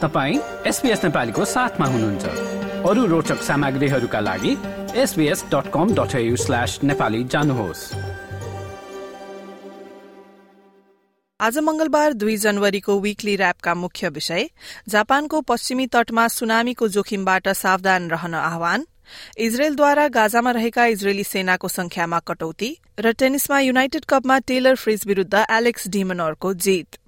तपाईँ एसपिएस नेपालीको साथमा हुनुहुन्छ। अरू रोचक सामग्रीहरूका लागि SBS dot com dot Nepali जानुहोस्। आज मंगलबार दुई जनवरीको विकली ऱ्यापका मुख्य विषय जापानको पश्चिमी तटमा सुनामीको जोखिमबाट सावधान रहन आह्वान इजरायलद्वारा गाजामा रहेका इजरायली सेनाको संख्यामा कटौती र टेनिसमा युनाइटेड कपमा टेलर फ्रिज विरूद्ध एलेक्स डिमनरको जीत।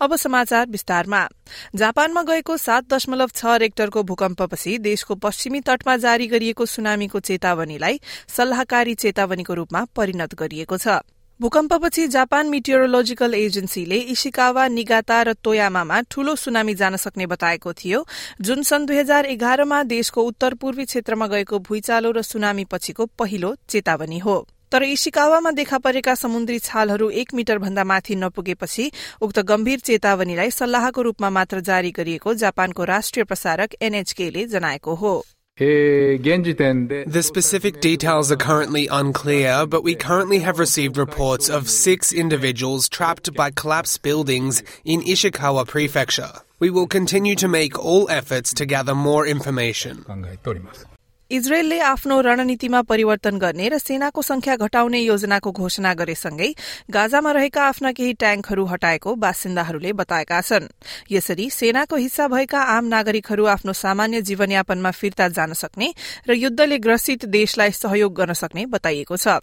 अब समाचार विस्तारमा। जापानमा गएको सात दशमलव छ रेक्टरको भूकम्पपछि देशको पश्चिमी तटमा जारी गरिएको सुनामीको चेतावनीलाई सल्लाहकारी चेतावनीको रूपमा परिणत गरिएको छ। भूकम्पपछि जापान मिटियोरोलोजिकल एजेन्सीले इशिकावा निगाता र तोयामामा ठूलो सुनामी जान सक्ने बताएको थियो। जुन सन् दुई हजार एघारमा देशको उत्तर पूर्वी क्षेत्रमा गएको भुइँचालो र सुनामी पछिको पहिलो चेतावनी हो। तर इशिकावामा देखा परेका समुद्री छालहरू एक मिटर भन्दा माथि नपुगेपछि उक्त गम्भीर चेतावनीलाई सल्लाहको रूपमा मात्र जारी गरिएको जापानको राष्ट्रिय प्रसारक एनएचकेले जनाएको हो The specific details are currently unclear, but we currently have received reports of six individuals trapped by collapsed buildings in Ishikawa Prefecture. We will continue to make all efforts to gather more information. इजरायलले आफ्नो रणनीतिमा परिवर्तन गर्ने र सेनाको संख्या घटाउने योजनाको घोषणा गरेसँगै गाजामा रहेका आफ्ना केही ट्याङ्कहरू हटाएको बासिन्दाहरूले बताएका छन्। यसरी सेनाको हिस्सा भएका आम नागरिकहरू आफ्नो सामान्य जीवनयापनमा फिर्ता जान सक्ने र युद्धले ग्रसित देशलाई सहयोग गर्न सक्ने बताइएको छ।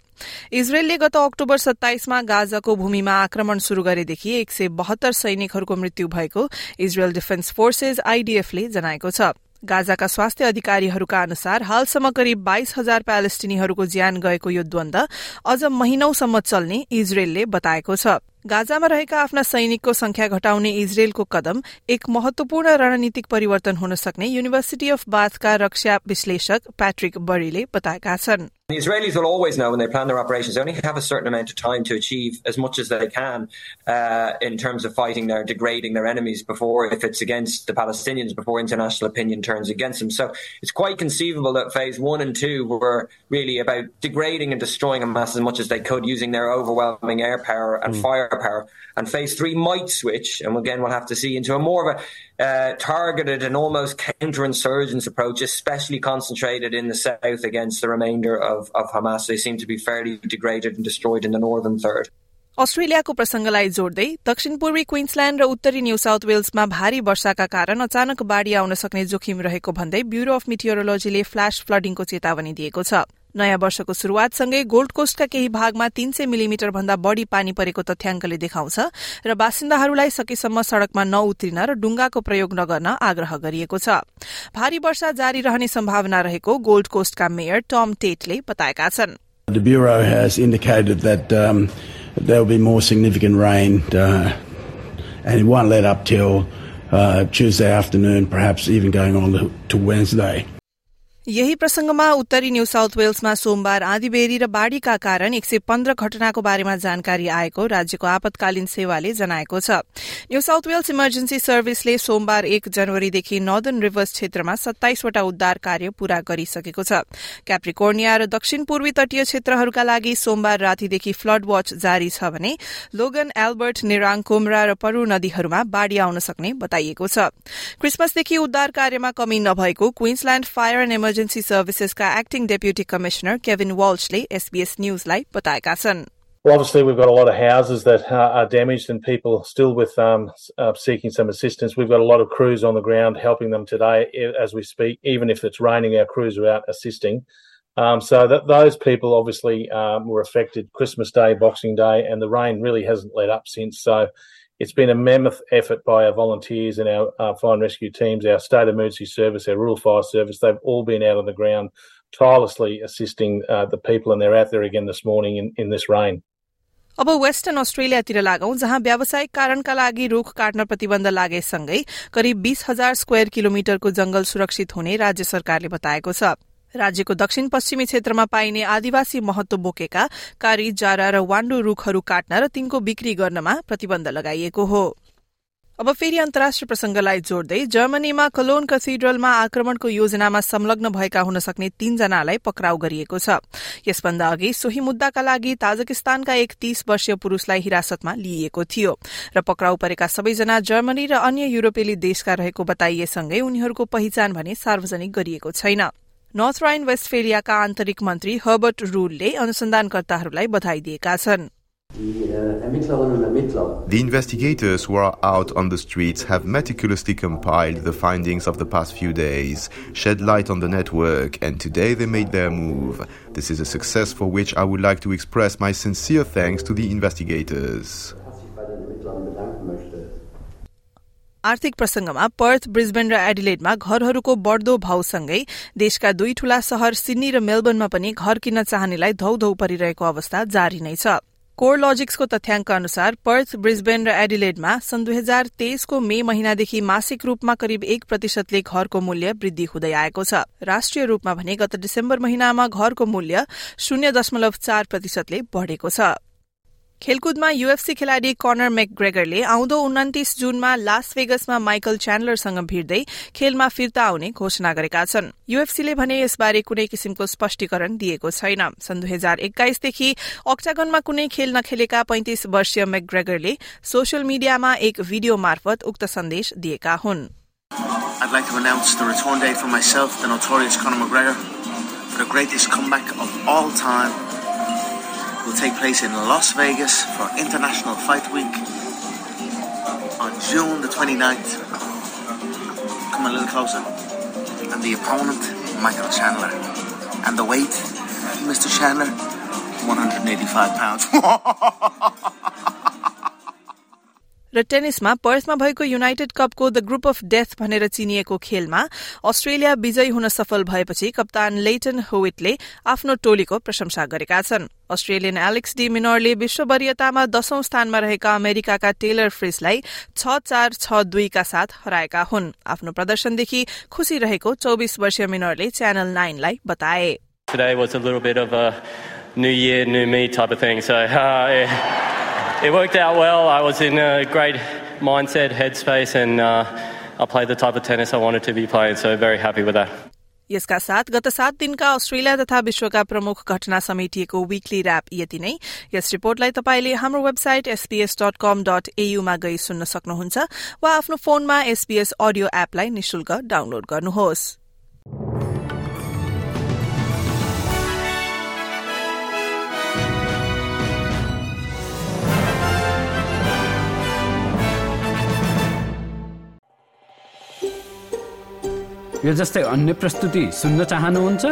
इजरायलले गत अक्टोबर सत्ताइसमा गाजाको भूमिमा आक्रमण शुरू गरेदेखि एक सय बहत्तर सैनिकहरूको मृत्यु भएको इजरायल डिफेन्स फोर्सेस आईडीएफले जनाएको छ। गाजाका स्वास्थ्य अधिकारीहरूका अनुसार हालसम्म करिब बाइस हजार प्यालेस्टिनीहरूको ज्यान गएको यो द्वन्द अझ महिनौसम्म चल्ने इजरायलले बताएको छ। गाजामा रहेका आफ्ना सैनिकको संख्या घटाउने इजरायलको कदम एक महत्वपूर्ण रणनीतिक परिवर्तन हुन सक्ने युनिभर्सिटी अफ बाथका रक्षा विश्लेषक प्याट्रिक बरीले बताएका छन्। The Israelis will always know when they plan their operations, they only have a certain amount of time to achieve as much as they can uh, in terms of fighting their, degrading their enemies before, if it's against the Palestinians, before international opinion turns against them. So it's quite conceivable that phase one and two were really about degrading and destroying Hamas as much as they could using their overwhelming air power and firepower. And phase three might switch, and again, we'll have to see, into a more of a uh, targeted and almost counterinsurgents approach, especially concentrated in the south against the remainder of, of Hamas. They seem to be fairly degraded and destroyed in the northern third. अस्ट्रेलियाको प्रसंगलाई जोड्दै दक्षिण पूर्वी Queensland र उत्तरी new south वेल्समा भारी वर्षाका कारण अचानक बाढ़ी आउन सक्ने जोखिम रहेको भन्दै ब्यूरो अफ मिटियोरोलोजीले फ्ल्याश फ्लडिङको चेतावनी दिएको छ नयाँ वर्षको शुरूआतसँगै गोल्ड कोस्टका केही भागमा तीन सय मिलिमिटर भन्दा बढ़ी पानी परेको तथ्याङ्कले देखाउँछ र बासिन्दाहरूलाई सकेसम्म सड़कमा नउत्रिन र डुंगाको प्रयोग नगर्न आग्रह गरिएको छ भारी वर्षा जारी रहने सम्भावना रहेको गोल्ड कोस्टका मेयर टम टेटले बताएका छन् The Bureau has indicated that um, there will be more significant rain uh, and it won't let up till uh, Tuesday afternoon, perhaps even going on to Wednesday. यही प्रसंगमा उत्तरी new south वेल्समा सोमबार आँधीबेरी र बाढ़ीका कारण एक सय पन्ध्र घटनाको बारेमा जानकारी आएको राज्यको आपतकालीन सेवाले जनाएको छ। न्यू साउथ वेल्स इमर्जेन्सी सर्भिसले सोमबार एक जनवरीदेखि नर्दन रिभर्स क्षेत्रमा सत्ताइसवटा उद्धार कार्य पूरा गरिसकेको छ। क्याप्रिकोर्निया र दक्षिण पूर्वी तटीय क्षेत्रहरूका लागि सोमबार रातिदेखि फ्लड वाच जारी छ भने लोगन एल्बर्ट निराङ कुमरा र परू नदीहरूमा बाढ़ी आउन सक्ने बताइएको छ। क्रिसमसदेखि उद्धार कार्यमा कमी नभएको Queensland fire emergency सर्भिसेसका acting deputy commissioner Kevin वाल्चले SBS न्यूजलाई बताएका छन् Well, obviously, we've got a lot of houses that uh, are damaged and people still with um, uh, seeking some assistance. We've got a lot of crews on the ground helping them today as we speak. Even if it's raining, our crews are out assisting. Um, so that those people obviously um, were affected Christmas Day, Boxing Day, and the rain really hasn't let up since. So it's been a mammoth effort by our volunteers and our uh, fire and rescue teams, our state emergency service, our rural fire service. They've all been out on the ground tirelessly assisting uh, the people, and they're out there again this morning in, in this rain. अब western अस्ट्रेलियातिर लागौं जहाँ व्यावसायिक कारणका लागि रूख काट्न प्रतिबन्ध लागेसँगै करिब बीस हजार स्क्वायर किलोमिटरको जंगल सुरक्षित हुने राज्य सरकारले बताएको छ राज्यको दक्षिण पश्चिमी क्षेत्रमा पाइने आदिवासी महत्व बोकेका कारी जारा र वाण्डु रूखहरू काट्न र तिनको बिक्री गर्नमा प्रतिबन्ध लगाइएको हो। अब फेरि अन्तर्राष्ट्रिय प्रसंगलाई जोड्दै जर्मनीमा कलोन कथिड्रलमा आक्रमणको योजनामा संलग्न भएका हुन सक्ने तीनजनालाई पक्राउ गरिएको छ। यसभन्दा अघि सोही मुद्दाका लागि ताजकिस्तानका एक तीस वर्षीय पुरूषलाई हिरासतमा लिइएको थियो र पक्राउ परेका सबैजना जर्मनी र अन्य युरोपेली देशका रहेको बताइएसँगै उनीहरूको पहिचान भने सार्वजनिक गरिएको छैन। नर्थ राइन वेस्टफेलियाका आन्तरिक मन्त्री हर्बर्ट रूलले अनुसन्धानकर्ताहरूलाई बधाई दिएका छन् The investigators who are out on the streets have meticulously compiled the findings of the past few days, shed light on the network, and today they made their move. This is a success for which I would like to express my sincere thanks to the investigators. आर्थिक प्रसंगमा Perth Brisbane र एडिलेडमा घरहरूको बढ़दो भावसँगै देशका दुई ठूला शहर Sydney र मेलबर्नमा पनि घर किन्न चाहनेलाई धौधौ परिरहेको अवस्था जारी नै छ। कोर लजिक्सको तथ्याङ्क अनुसार पर्थ ब्रिजबेन र एडिलेडमा सन् दुई हजार तेइसको मे महिनादेखि मासिक रूपमा करिब एक प्रतिशतले घरको मूल्य वृद्धि हुँदै आएको छ। राष्ट्रिय रूपमा भने गत डिसेम्बर महिनामा घरको मूल्य शून्य दशमलव चार प्रतिशतले बढ़ेको छ। खेलकुदमा युएफसी खेलाड़ी कर्नर मेकग्रेगरले आउँदो उन्तिस जुनमा लास वेगसमा माइकल च्यान्डलरसँग भिड्दै खेलमा फिर्ता आउने घोषणा गरेका छन्। युएफसीले भने यसबारे कुनै किसिमको स्पष्टीकरण दिएको छैन। सन् दुई हजार एक्काइसदेखि अक्टागनमा कुनै खेल नखेलेका पैंतिस वर्षीय मेकग्रेगरले सोसियल मीडियामा एक भिडियो मार्फत उक्त सन्देश दिएका हुन्. Will take place in Las Vegas for International Fight Week on June the 29th. Come a little closer. And the opponent, Michael Chandler. And the weight, Mr. Chandler, 185 pounds. र टेनिसमा पर्थमा भएको युनाइटेड कपको द ग्रुप अफ डेथ भनेर चिनिएको खेलमा Australia विजयी हुन सफल भएपछि कप्तान लेटन होविटले आफ्नो टोलीको प्रशंसा गरेका छन्। अस्ट्रेलियन एलेक्स डी मिनरले विश्व वरियतामा दशौं स्थानमा रहेका अमेरिकाका टेलर फ्रिसलाई छ चार छ दुईका साथ हराएका हुन्। आफ्नो प्रदर्शनदेखि खुशी रहेको चौबिस वर्षीय मिनरले च्यानल नाइनलाई बताए। it worked out well. I was in a great mindset, headspace, and uh, I played the type of tennis I wanted to be playing. So very happy with that. यसका साथ गत सात दिनका अस्ट्रेलिया तथा विश्वका प्रमुख घटना समेटिएको विकली ऱ्याप यति नै यस रिपोर्टलाई तपाईँले हाम्रो website SBS dot com dot एयूमा गई सुन्न सक्नुहुन्छ वा आफ्नो फोनमा एसपीएस अडियो एपलाई निशुल्क डाउनलोड गर्नुहोस् यो जस्तै अन्य प्रस्तुति सुन्न चाहनुहुन्छ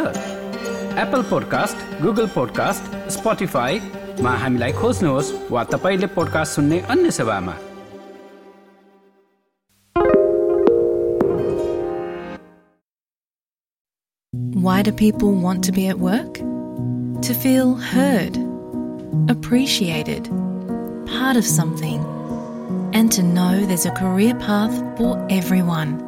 एप्पल पोडकास्ट गुगल पोडकास्ट स्पोटिफाईमा हामीलाई खोज्नुहोस् वा तपाईँले पोडकास्ट सुन्ने अन्य सेवामा Why do people want to be at work? To feel heard, appreciated, part of something, and to know there's a career path for everyone.